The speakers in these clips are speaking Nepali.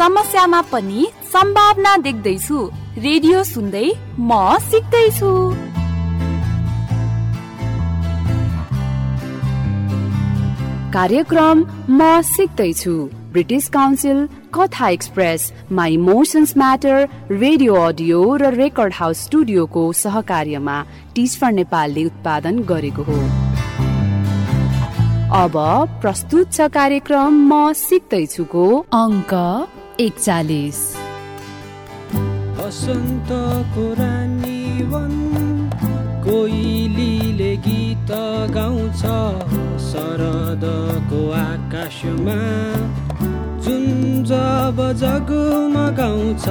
समस्यामा पनि सम्भावना देख्दैछु। रेडियो सुन्दै म सिक्दैछु। कार्यक्रम म सिक्दैछु। British Council Katha Express my emotions matter radio audio र रेकर्ड हाउस स्टुडियोको सहकार्यमा टिच फर नेपालले उत्पादन गरेको हो। अब प्रस्तुत छ कार्यक्रम म सिक्दैछुको अङ्क एकचालिस। बसन्तको रानी वन कोइलीले गीत गाउँछ शरदको आकाशमा। जुन जब जगमगाउँछ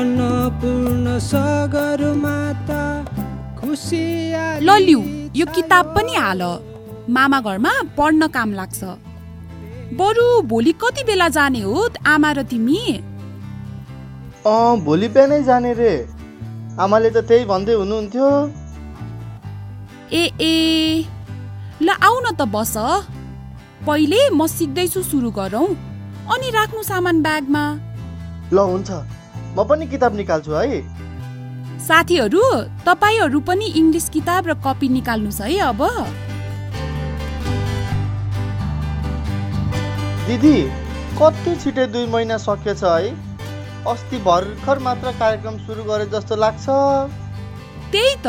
अन्नपूर्ण सगर माता खुसी ल लिउ यो किताब पनि हाल। मामा घरमा पढ्न काम लाग्छ। बरु भोलि कति बेला जाने हो आमा र तिमी? अँ भोलि बिहानै जाने रे। आमाले त त्यही भन्दै हुनुहुन्थ्यो। ए ए ल आउ न त बस। पहिले म सिक्दैछु सुरु गरौँ। अनि राख्नु सामान ब्यागमा। ल हुन्छ। म पनि किताब निकाल्छु है। साथीहरू तपाईँहरू पनि इङ्ग्लिस किताब र कपी निकाल्नुहोस् है अब। दिदी कति छिटै दुई महिना सकेछ है? अस्ति भर्खर मात्र कार्यक्रम सुरु गरे जस्तो लाग्छ। त्यही त।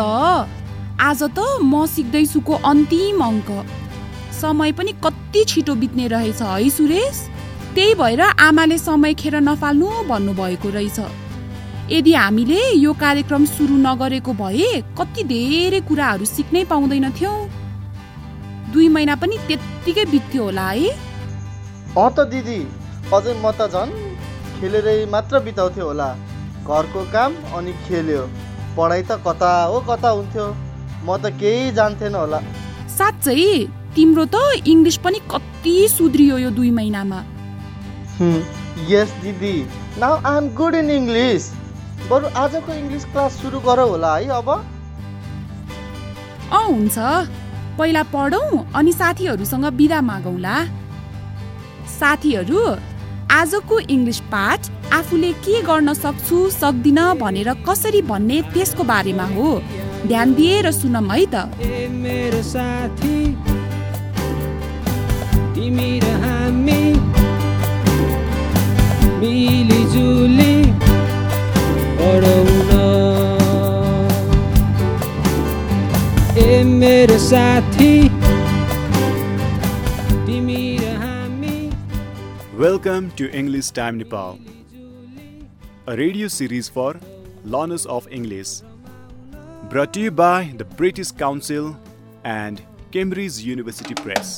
आज त म सिक्दैछुको अन्तिम अङ्क। समय पनि कति छिटो बित्ने रहेछ है सुरेश? त्यही भएर आमाले समय खेर नफाल्नु भन्नुभएको रहेछ। यदि हामीले यो कार्यक्रम सुरु नगरेको भए कति धेरै कुराहरू सिक्नै पाउँदैनथ्यौँ। दुई महिना पनि त्यत्तिकै बित्थ्यो होला है। अँ त दिदी अझै म त झन् खेलेरै मात्र बिताउँथ्यो होला। घरको काम अनि खेल्यो। पढाइ त कता हो कता हुन्थ्यो? म त केही जान्थेन होला। साँच्चै तिम्रो त इङ्ग्लिस पनि कति सुध्रियो यो दुई महिनामा। यस दिदी। Now I am good in English. बरु आजको इङ्ग्लिस क्लास सुरु गरौँ होला है अब। अँ हुन्छ। पहिला पढौँ अनि साथीहरूसँग बिदा मागौँला। साथीहरू आजको इङ्ग्लिस पाठ आफूले के गर्न सक्छु सक्दिन भनेर कसरी भन्ने त्यसको बारेमा हो। ध्यान दिएर सुनम है त। साथी Welcome to English Time Nepal, a radio series for learners of English, brought to you by the British Council and Cambridge University Press.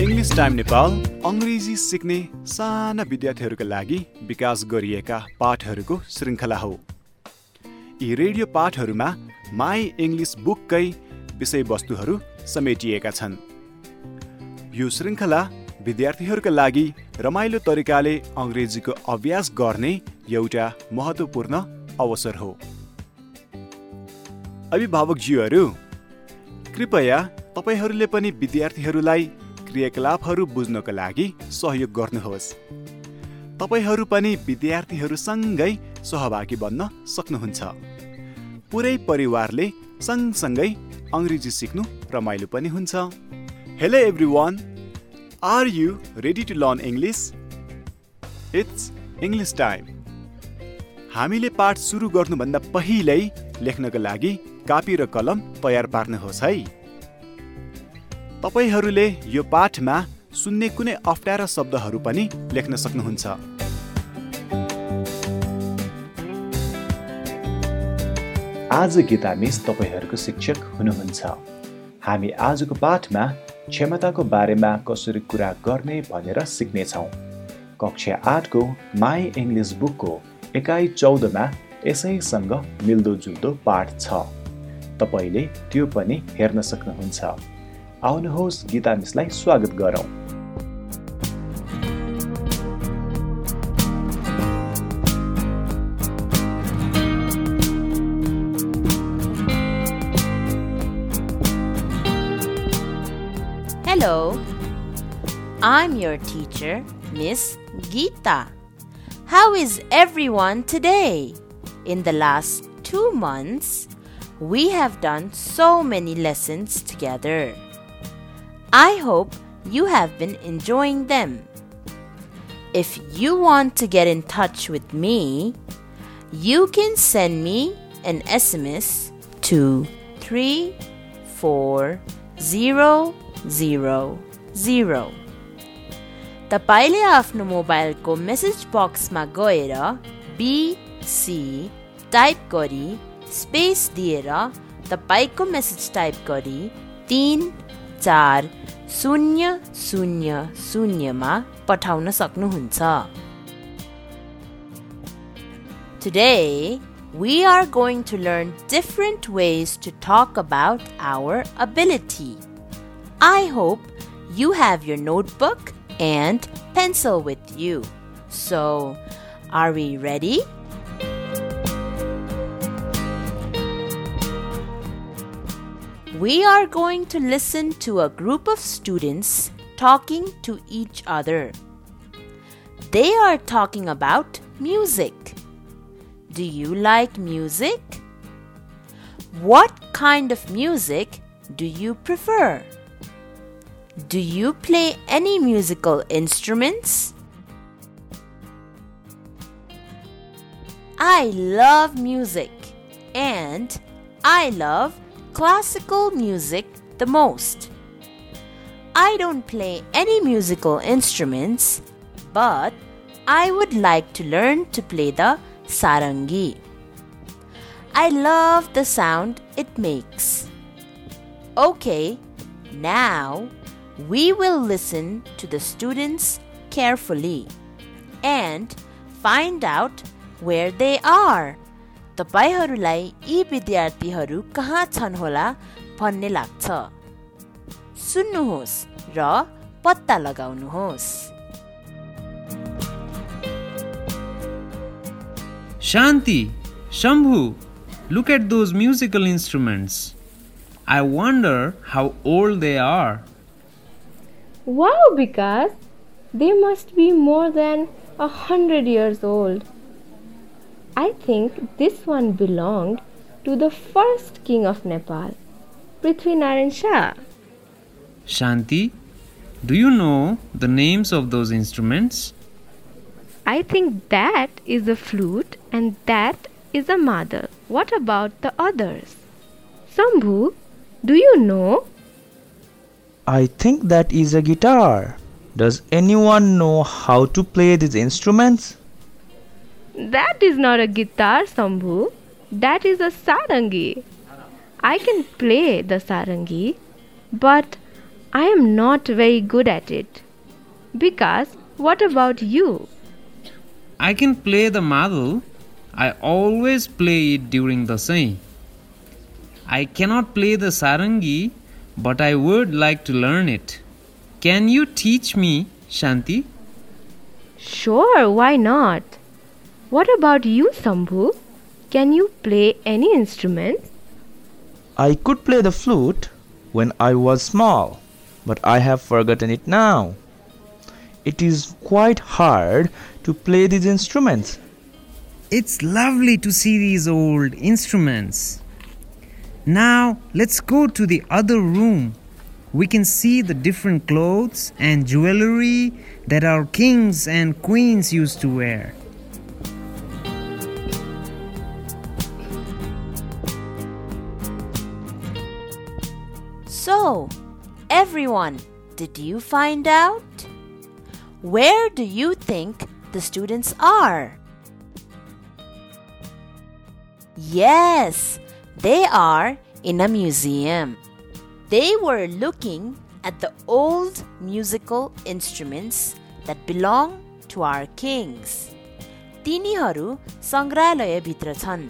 English time Nepal अङ्ग्रेजी सिक्ने साना विद्यार्थीहरूका लागि विकास गरिएका पाठहरूको श्रृङ्खला हो यी रेडियो पाठहरूमा माई इङ्ग्लिस बुककै विषयवस्तुहरू समेटिएका छन्। यो श्रृङ्खला विद्यार्थीहरूका लागि रमाइलो तरिकाले अङ्ग्रेजीको अभ्यास गर्ने एउटा महत्त्वपूर्ण अवसर हो। अभिभावकज्यूहरू कृपया तपाईँहरूले पनि विद्यार्थीहरूलाई क्रियाकलापहरू बुझ्नको लागि सहयोग गर्नुहोस्। तपाईँहरू पनि विद्यार्थीहरूसँगै सहभागी बन्न सक्नुहुन्छ। पुरै परिवारले सँगसँगै अङ्ग्रेजी सिक्नु रमाइलो पनि हुन्छ। Hello everyone are you ready to learn English it's English time हामीले पाठ सुरु गर्नुभन्दा पहिल्यै लेख्नको लागि कापी र कलम तयार पार्नुहोस् है। तपाईँहरूले यो पाठमा सुन्ने कुनै अप्ठ्यारा शब्दहरू पनि लेख्न सक्नुहुन्छ। आज गीता मिस तपाईँहरूको शिक्षक हुनुहुन्छ। हामी आजको पाठमा क्षमताको बारेमा कसरी कुरा गर्ने भनेर सिक्नेछौँ। कक्षा आठको माई इङ्ग्लिस बुकको एकाइ चौधमा यसैसँग मिल्दोजुल्दो पाठ छ। तपाईँले त्यो पनि हेर्न सक्नुहुन्छ। आउनुहोस् गीता मिसलाई स्वागत गरौँ। Your teacher, Miss Gita. How is everyone today? In the last two months, we have done so many lessons together. I hope you have been enjoying them. If you want to get in touch with me, you can send me an SMS to 34000. तपाईँले आफ्नो मोबाइलको मेसेज बक्समा गएर बिसी टाइप गरी स्पेस दिएर तपाईँको मेसेज टाइप गरी तिन चार शून्य शून्य शून्यमा पठाउन सक्नुहुन्छ Today, we are going to learn different ways to talk about our ability. I hope you have your notebook and pencil with you. So, are we ready? We are going to listen to a group of students talking to each other. They are talking about music. Do you like music? What kind of music do you prefer? Do you play any musical instruments? I love music and I love classical music the most. I don't play any musical instruments, but I would like to learn to play the sarangi. I love the sound it makes. Okay, now we will listen to the students carefully and find out where they are. तपाईँहरूलाई यी विद्यार्थीहरू कहाँ छन् होला भन्ने लाग्छ सुन्नुहोस् र पत्ता लगाउनुहोस् Shanti, Shambhu, look at those musical instruments. I wonder how old they are. Wow, Vikas! They must be more than a hundred years old. I think this one belonged to the first king of Nepal, Prithvi Narayan Shah. Shanti, do you know the names of those instruments? I think that is a flute and that is a mother. What about the others? Sambhu, do you know? I think that is a guitar. Does anyone know how to play these instruments? That is not a guitar, Sambhu. That is a sarangi. I can play the sarangi, but I am not very good at it. Because, what about you? I can play the madhu. I always play it during the same. I cannot play the sarangi, but I would like to learn it. Can you teach me, Shanti? Sure, why not? What about you, Sambhu? Can you play any instrument? I could play the flute when I was small, but I have forgotten it now. It is quite hard to play these instruments. It's lovely to see these old instruments. Now let's go to the other room. We can see the different clothes and jewelry that our kings and queens used to wear. So, everyone, did you find out? Where do you think the students are? Yes, they are in a museum. They were looking at the old musical instruments that belong to our kings. तिनीहरू सङ्ग्रहालयभित्र छन्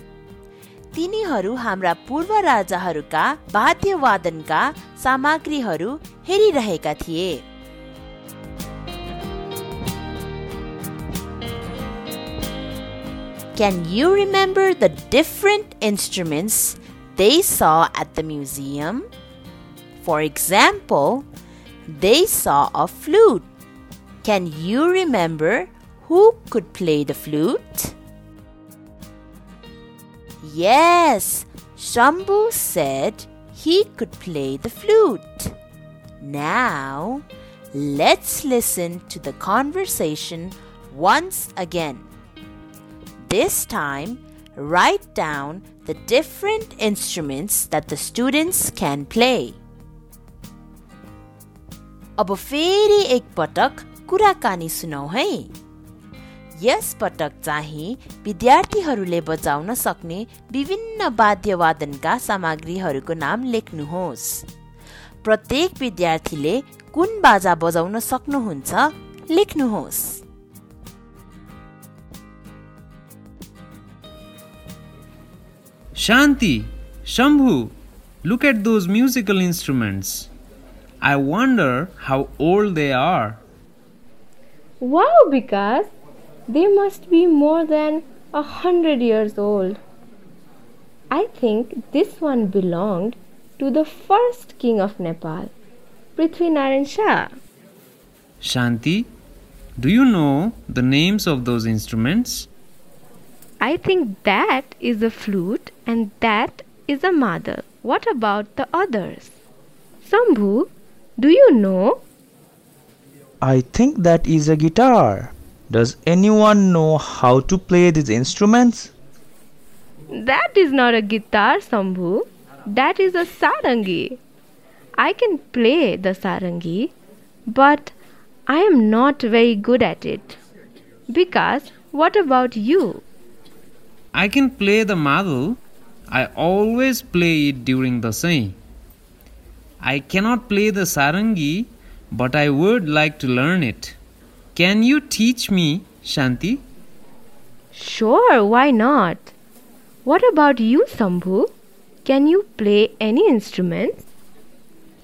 तिनीहरू हाम्रा पूर्व राजाहरूका वाद्यवादनका सामग्रीहरू हेरिरहेका थिए Can you remember the different instruments they saw at the museum? For example, they saw a flute Can you remember who could play the flute? Yes, Shambhu said he could play the flute. Now, let's listen to the conversation once again. This time, write down the different instruments that the students can play. अब फेरि एकपटक कुराकानी सुनौ है। यस पटक चाहिँ विद्यार्थीहरूले बजाउन सक्ने विभिन्न वाद्यवादनका सामग्रीहरूको नाम लेख्नुहोस्। प्रत्येक विद्यार्थीले कुन बाजा बजाउन सक्नुहुन्छ लेख्नुहोस्। Shanti, Shambhu, look at those musical instruments. I wonder how old they are. Wow, Vikas! They must be more than a hundred years old. I think this one belonged to the first king of Nepal, Prithvinarayan Shah. Shanti, do you know the names of those instruments? I think that is a flute and that is a mother. What about the others? Sambhu, do you know? I think that is a guitar. Does anyone know how to play these instruments? That is not a guitar, Sambhu. That is a sarangi. I can play the sarangi, but I am not very good at it. Because what about you? I can play the madhu. I always play it during the sing. I cannot play the sarangi, but I would like to learn it. Can you teach me, Shanti? Sure, why not? What about you, Sambhu? Can you play any instrument?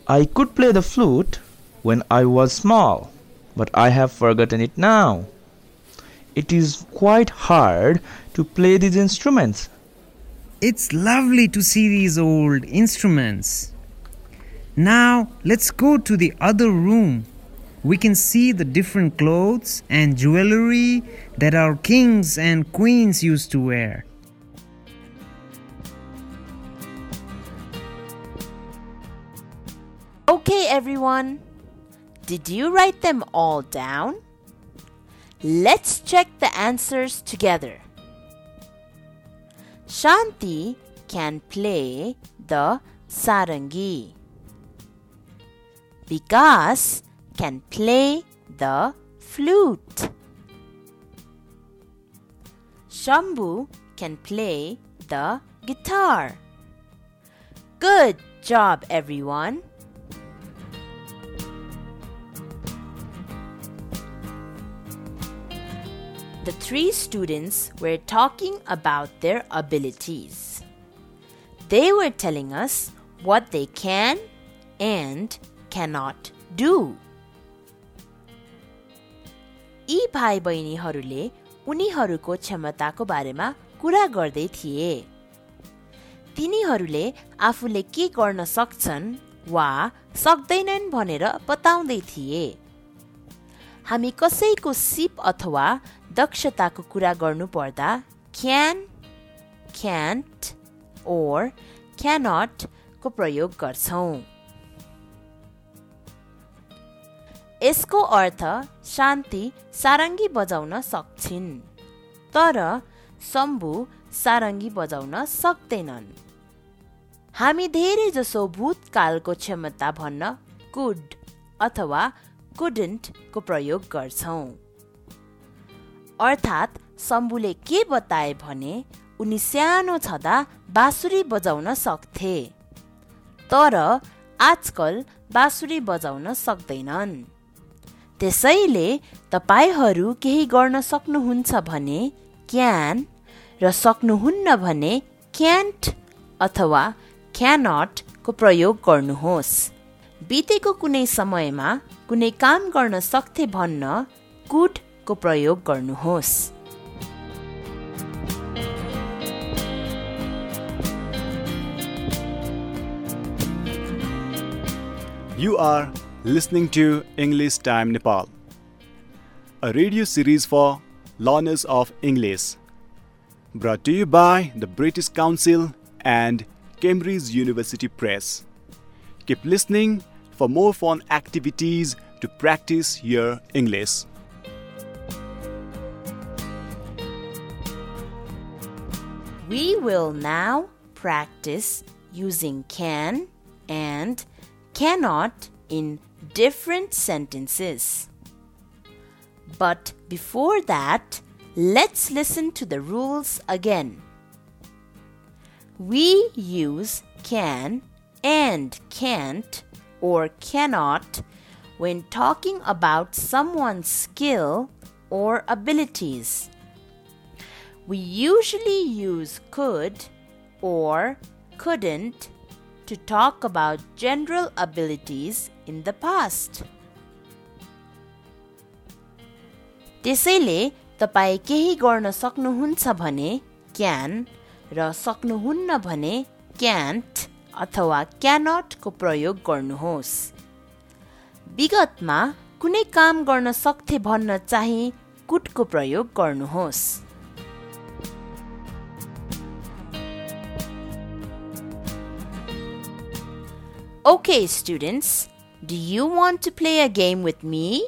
I could play the flute when I was small, but I have forgotten it now. It is quite hard to play these instruments. It's lovely to see these old instruments. Now let's go to the other room. We can see the different clothes and jewelry that our kings and queens used to wear. Okay, everyone. Did you write them all down? Let's check the answers together. Shanti can play the sarangi. Vikas can play the flute. Shambhu can play the guitar. Good job, everyone. Three students were talking about their abilities. They were telling us what they can and cannot do. यी भाइ बहिनीहरूले उनीहरूको क्षमताको बारेमा कुरा गर्दै थिए तिनीहरूले आफूले के गर्न सक्छन् वा सक्दैनन् भनेर बताउँदै थिए हामी कसैको सिप अथवा दक्षताको कुरा गर्नु पर्दा क्यान क्यान्ट ओर क्यानट को प्रयोग गर्छौँ। यसको अर्थ शान्ति सारङ्गी बजाउन सक्छिन् तर शम्भु सारङ्गी बजाउन सक्दैनन्। हामी धेरै जसो भूतकालको क्षमता भन्न कुड अथवा कुडन्ट को प्रयोग गर्छौँ। अर्थात् शम्भुले के बताए भने उनी सानो छँदा बाँसुरी बजाउन सक्थे। तर आजकल बाँसुरी बजाउन सक्दैनन्। त्यसैले तपाईँहरू केही गर्न सक्नुहुन्छ भने क्यान र सक्नुहुन्न भने क्यान्ट अथवा क्यानट को प्रयोग गर्नुहोस्। बितेको कुनै समयमा कुनै काम गर्न सक्थे भन्न कुड को प्रयोग गर्नुहोस् You are listening to English Time Nepal. a radio series for learners of English. Brought to you by the British Council and Cambridge University Press. Keep listening for more fun activities to practice your English. We will now practice using can and cannot in different sentences. But before that, let's listen to the rules again. We use can and can't or cannot when talking about someone's skill or abilities. We usually use could or couldn't to talk about general abilities in the past. त्यसैले तपाईँ केही गर्न सक्नुहुन्छ भने क्यान र सक्नुहुन्न भने क्यान्ट अथवा क्यानटको प्रयोग गर्नुहोस्। विगतमा कुनै काम गर्न सक्थे भन्न चाहिँ कुटको प्रयोग गर्नुहोस्। Okay, students, do you want to play a game with me?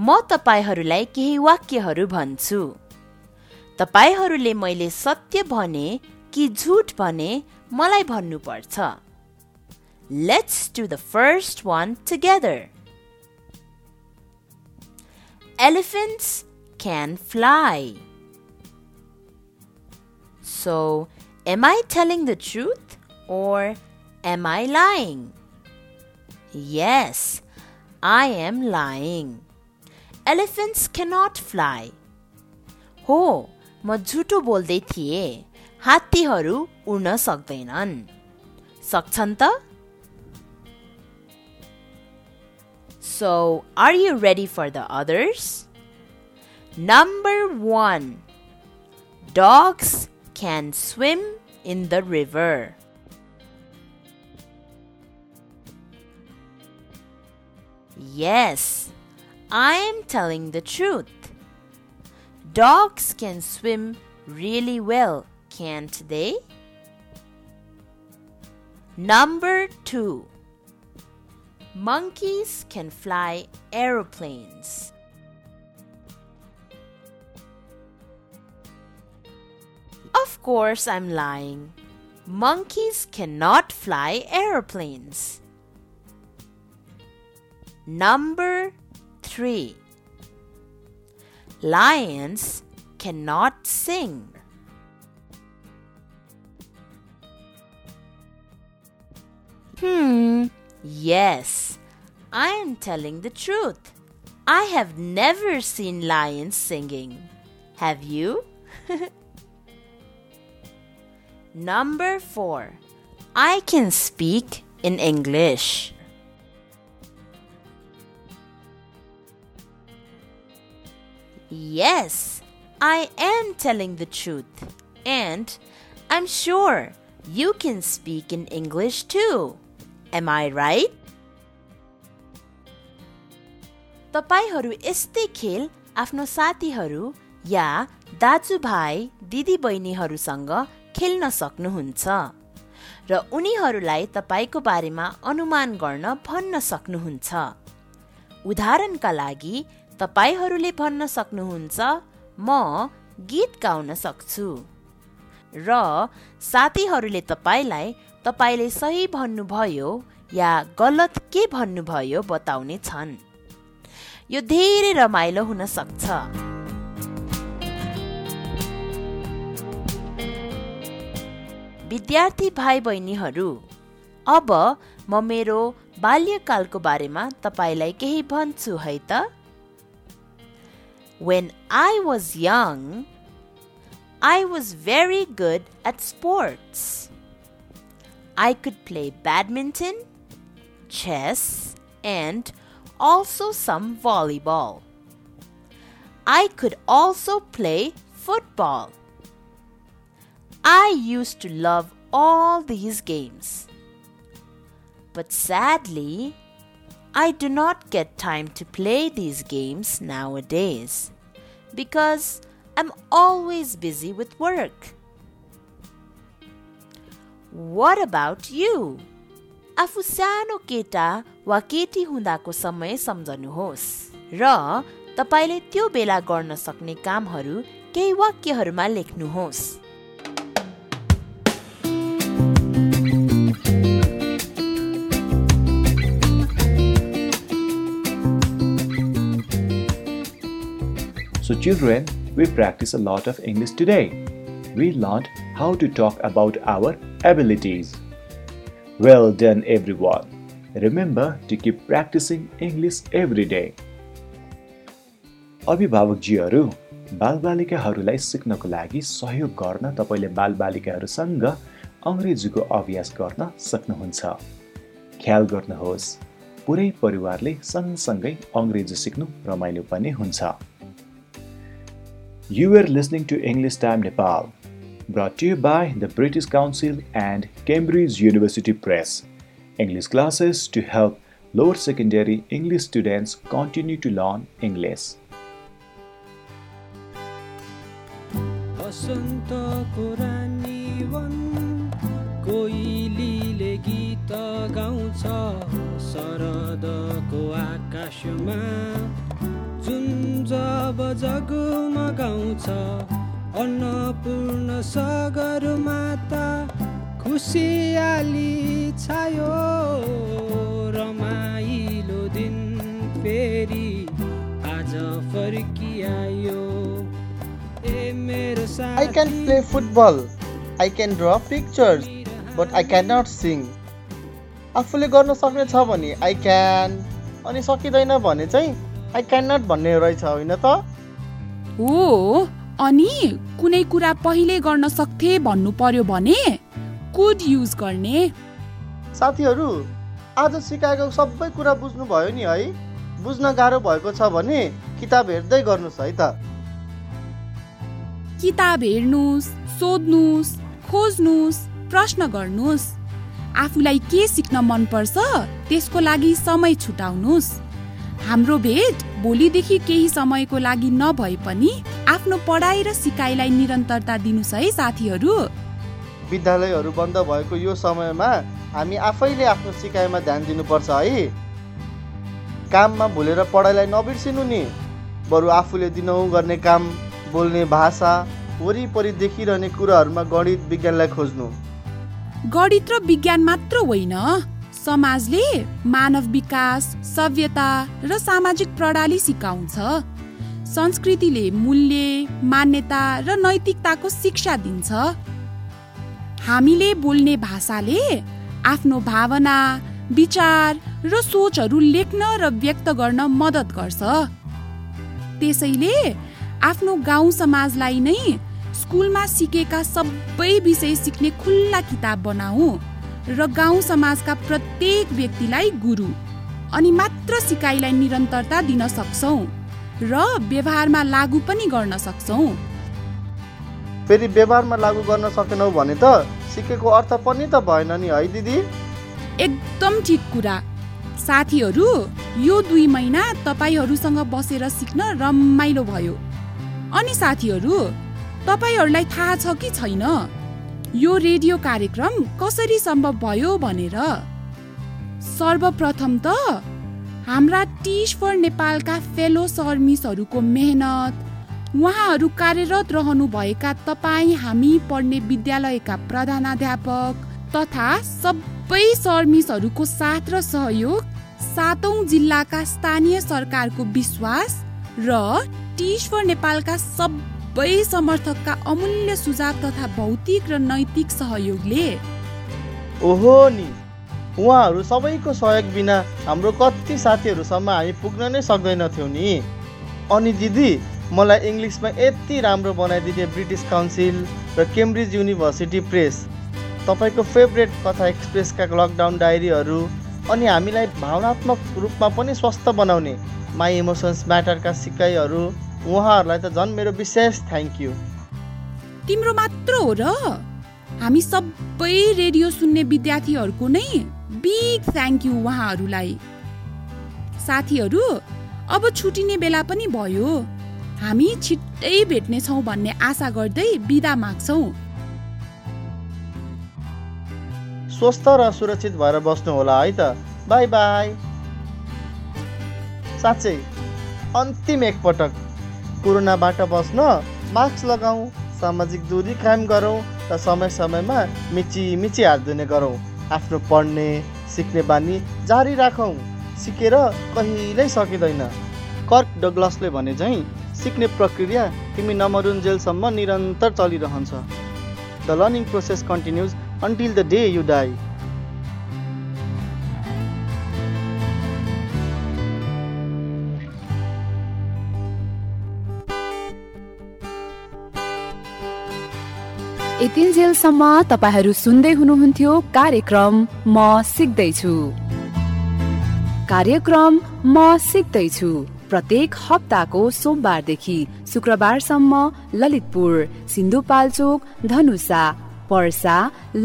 म तपाईँहरूलाई केही वाक्यहरू भन्छु। तपाईँहरूले मैले सत्य भने कि झुट भने मलाई भन्नुपर्छ let's do the first one together Elephants can fly. So, am I telling the truth or am I lying? Yes, I am lying. Elephants cannot fly. हो म झुटो बोल्दै थिएँ हात्तीहरू उड्न सक्दैनन् सक्छन् त So, are you ready for the others? Number one Dogs can swim in the river. Yes, I am telling the truth. Dogs can swim really well, can't they? Number two Monkeys can fly aeroplanes. Of course, I'm lying. Monkeys cannot fly aeroplanes. Number 3 Lions cannot sing. Yes, I am telling the truth. I have never seen lions singing. Have you? Number 4 I can speak in English. Yes, I am telling the truth. And I'm sure you can speak in English too. Am I right? तपाईँहरू यस्तै खेल आफ्नो साथीहरू या दाजुभाइ दिदीबहिनीहरूसँग खेल्न सक्नुहुन्छ र उनीहरूलाई तपाईँको बारेमा अनुमान गर्न भन्न सक्नुहुन्छ उदाहरणका लागि तपाईँहरूले भन्न सक्नुहुन्छ म गीत गाउन सक्छु र साथीहरूले तपाईँलाई तपाईँले सही भन्नुभयो या गलत के भन्नुभयो बताउने छन्। यो धेरै रमाइलो हुन सक्छ। विद्यार्थी भाइ बहिनीहरू अब म मेरो बाल्यकालको बारेमा तपाईँलाई केही भन्छु है त? When I was young, I was very good at sports. I could play badminton, chess, and also some volleyball. I could also play football. I used to love all these games. But sadly, I do not get time to play these games nowadays because I'm always busy with work. What about you? आफू सानो केटा वा केटी हुँदाको समय सम्झनुहोस् र तपाईँले त्यो बेला गर्न सक्ने कामहरू केही वाक्यहरूमा लेख्नुहोस् So, children, we practice a lot of English today. We learned how to talk about our abilities. Well done, everyone. Remember to keep practicing English every day. अभिभावकजीहरू बालबालिकाहरूलाई सिक्नको लागि सहयोग गर्न तपाईँले बालबालिकाहरूसँग अङ्ग्रेजीको अभ्यास गर्न सक्नुहुन्छ ख्याल गर्नुहोस् पुरै परिवारले सँगसँगै अङ्ग्रेजी सिक्नु रमाइलो पनि हुन्छ are listening to English Time Nepal, brought to you by the British Council and Cambridge University Press. English classes to help lower secondary English students continue to learn English. बसन्तको रानी वन कोइलीले गीत गाउँछ शरदको आकाशमा जुन जब जगमगाउँछ अन्नपूर्ण सगरमाता खुसियाली छायो रमाइलो दिन फेरि आज फर्किआयो ए मेरो I can play football. I can draw pictures, but I cannot sing. आफूले गर्न सक्ने छ भने आई क्यान अनि सकिँदैन भने चाहिँ आई क्यान नट भन्ने रहेछ होइन त हो अनि कुनै कुरा पहिले गर्न सक्थे भन्नु पर्यो भने कुड युज गर्ने। साथीहरू आज सिकाएको सबै कुरा बुझ्नुभयो नि है। बुझ्न गाह्रो भएको छ भने किताब हेर्दै गर्नुहोस् है त। किताब हेर्नुहोस् सोध्नुहोस् खोज्नुहोस् प्रश्न गर्नुहोस्। आफूलाई के सिक्न मनपर्छ त्यसको लागि समय छुटाउनुहोस्। हाम्रो भेट भोलिदेखि केही समयको लागि नभए पनि आफ्नो पढाइ र सिकाइलाई निरन्तरता दिनुहोस् है साथीहरू। विद्यालयहरू बन्द भएको यो समयमा हामी आफैले आफ्नो सिकाइमा ध्यान दिनुपर्छ है। काममा भुलेर पढाइलाई नबिर्सिनु नि। बरु आफूले दिनहुँ गर्ने काम बोल्ने भाषा वरिपरि देखिरहने कुराहरूमा गणित विज्ञानलाई खोज्नु। गणित र विज्ञान मात्र होइन। समाजले मानव विकास सभ्यता र सामाजिक प्रणाली सिकाउँछ। संस्कृतिले मूल्य मान्यता र नैतिकताको शिक्षा दिन्छ। हामीले बोल्ने भाषाले आफ्नो भावना विचार र सोचहरू लेख्न र व्यक्त गर्न मद्दत गर्छ। त्यसैले आफ्नो गाउँ समाजलाई नै स्कुलमा सिकेका सबै विषय सिक्ने खुल्ला किताब बनाऊ। र गाउँ समाजका प्रत्येक व्यक्तिलाई गुरु अनि मात्र सिकाइलाई निरन्तरता दिन सक्छौँ र व्यवहारमा लागू पनि गर्न सक्छौँ। फेरि व्यवहारमा लागू गर्न सकेनौ भने त सिकेको अर्थ पनि त भएन नि है दिदी। एकदम ठिक कुरा। साथीहरू यो दुई महिना तपाईँहरूसँग बसेर सिक्न रमाइलो भयो। अनि साथीहरू तपाईँहरूलाई थाहा छ कि छैन? यो रेडियो कार्यक्रम कसरी सम्भव भयो भनेर। सर्वप्रथम त हाम्रा टिच फर नेपालका फेलो सर्मिसहरूको मेहनत उहाँहरू कार्यरत रहनुभएका तपाईँ हामी पढ्ने विद्यालयका प्रधानाध्यापक तथा सबै सर्मिसहरूको साथ र सहयोग सातौँ जिल्लाका स्थानीय सरकारको विश्वास र टिच फर नेपालका सबै समर्थकका अमूल्य सुझाव तथा भौतिक र नैतिक सहयोगले। ओहो नि उहाँहरू सबैको सहयोग बिना हाम्रो कति साथीहरूसम्म हामी पुग्न नै सक्दैनथ्यौँ नि। अनि दिदी मलाई इङ्ग्लिसमा यति राम्रो बनाइदिने ब्रिटिस काउन्सिल र केम्ब्रिज युनिभर्सिटी प्रेस तपाईँको फेभरेट कथा एक्सप्रेसका लकडाउन डायरीहरू अनि हामीलाई भावनात्मक रूपमा पनि स्वस्थ बनाउने माई इमोसन्स म्याटरका सिकाइहरू उहाँहरूलाई त झन् मेरो विशेष थ्याङ्क यू तिम्रो मात्र हो र। हामी सबै रेडियो सुन्ने विद्यार्थीहरूको नै बिग थ्याङ्क यू उहाँहरूलाई। साथीहरू अब छुटिने बेला पनि भयो। हामी छिट्टै भेट्नेछौँ भन्ने आशा गर्दै बिदा माग्छौँ। स्वस्थ र सुरक्षित भएर बस्नु होला है त। Bye bye. साँच्चै अन्तिम एकपटक। कोरोनाबाट बस्न मास्क लगाऊ सामाजिक दूरी कायम गरौँ र समय समयमा मिची मिची हात धुने गरौँ। आफ्नो पढ्ने सिक्ने बानी जारी राखौँ। सिकेर कहिल्यै सकिँदैन। कर्क डगलसले भने झैँ सिक्ने प्रक्रिया तिमी नमरुन्जेलसम्म निरन्तर चलिरहन्छ। The learning process continues. Until the day you die. यतिन्जेलसम्म तपाईँहरू सुन्दै हुनुहुन्थ्यो कार्यक्रम म सिक्दैछु। कार्यक्रम म सिक्दैछु। प्रत्येक हप्ताको सोमबारदेखि शुक्रबारसम्म ललितपुर सिन्धुपाल्चोक धनुषा पर्सा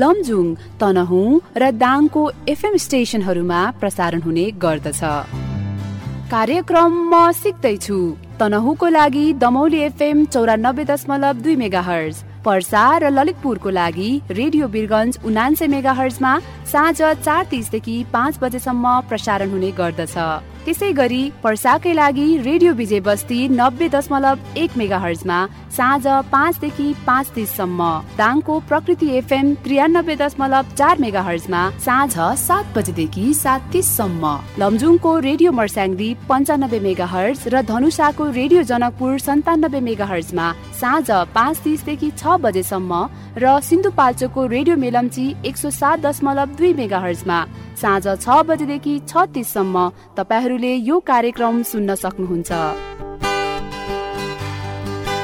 लमजुङ तनहुँ र दाङको एफएम स्टेसनहरूमा प्रसारण हुने गर्दछ। कार्यक्रम म सिक्दैछु। तनहुको लागि दमौली एफएम चौरानब्बे दशमलव दुई मेगा हर्ज पर्सा र ललितपुरको लागि रेडियो बिरगन्ज उनान्से मेगा हर्जमा साँझ चार तिसदेखि पाँच बजेसम्म प्रसारण हुने गर्दछ। त्यसै गरी पर्साकै लागि रेडियो विजय बस्ती नब्बे दशमलव एक मेगा हर्जमा साँझ पाँचदेखि पाँच तिससम्म। दाङको प्रकृति एफएम त्रियानब्बे दशमलव चार मेगा हर्जमा साँझ सात बजेदेखि सात तिससम्म। लमजुङको रेडियो मर्स्याङ्दी पन्चानब्बे मेगा हर्ज र धनुषाको रेडियो जनकपुर सन्तानब्बे मेगा हर्जमा साँझ पाँच तिसदेखि छ बजेसम्म र सिन्धुपाल्चोकको रेडियो मेलम्ची एक सौ सात दशमलव दुई मेगा हर्जमा साँझ छ बजेदेखि छ तिससम्म। तपाईँहरूले यो कार्यक्रम सुन्न सक्नुहुन्छ।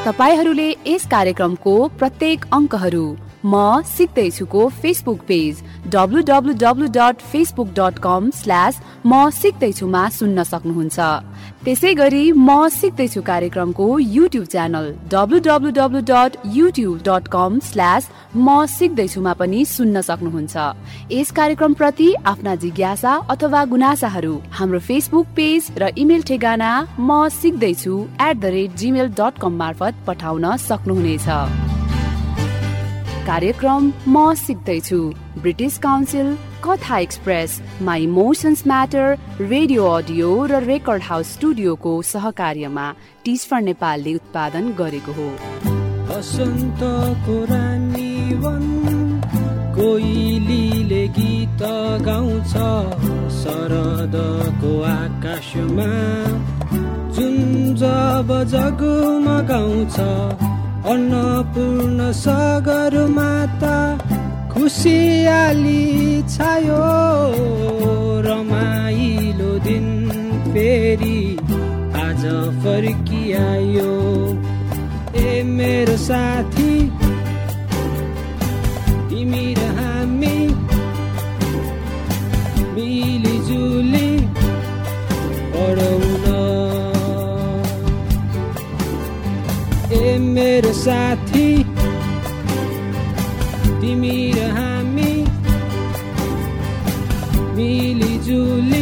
तपाईँहरूले यस कार्यक्रमको प्रत्येक अङ्कहरू म सिक्दैछुको Facebook page W W W dot Facebook dot com slash म सिक्दैछुमा सुन्न सक्नुहुन्छ। त्यसै गरी म सिक्दैछु कार्यक्रमको YouTube channel W W W dot YouTube dot com slash म सिक्दैछुमा पनि सुन्न सक्नुहुन्छ। यस कार्यक्रम प्रति आफ्ना जिज्ञासा अथवा गुनासाहरू हाम्रो फेसबुक पेज र इमेल ठेगाना म सिक्दैछु at the rate Gmail dot com मार्फत पठाउन सक्नुहुनेछ। कार्यक्रम म सिक्दैछु British Council Katha Express my emotions matter radio audio र रेकर्ड हाउस स्टुडियोको सहकार्यमा टिस्फर नेपालले उत्पादन गरेको हो। कोइलीले गीत गाउँछ शरदको आकाशमा। जुन जब जगमगाउँछ अन्नपूर्ण सगर माता खुसियाली छायो रमाइलो दिन फेरि आज फर्किआयो। ए मेरो साथी तिमी र हामी मिलिजुली पढाउन ए मेरो साथी Julie.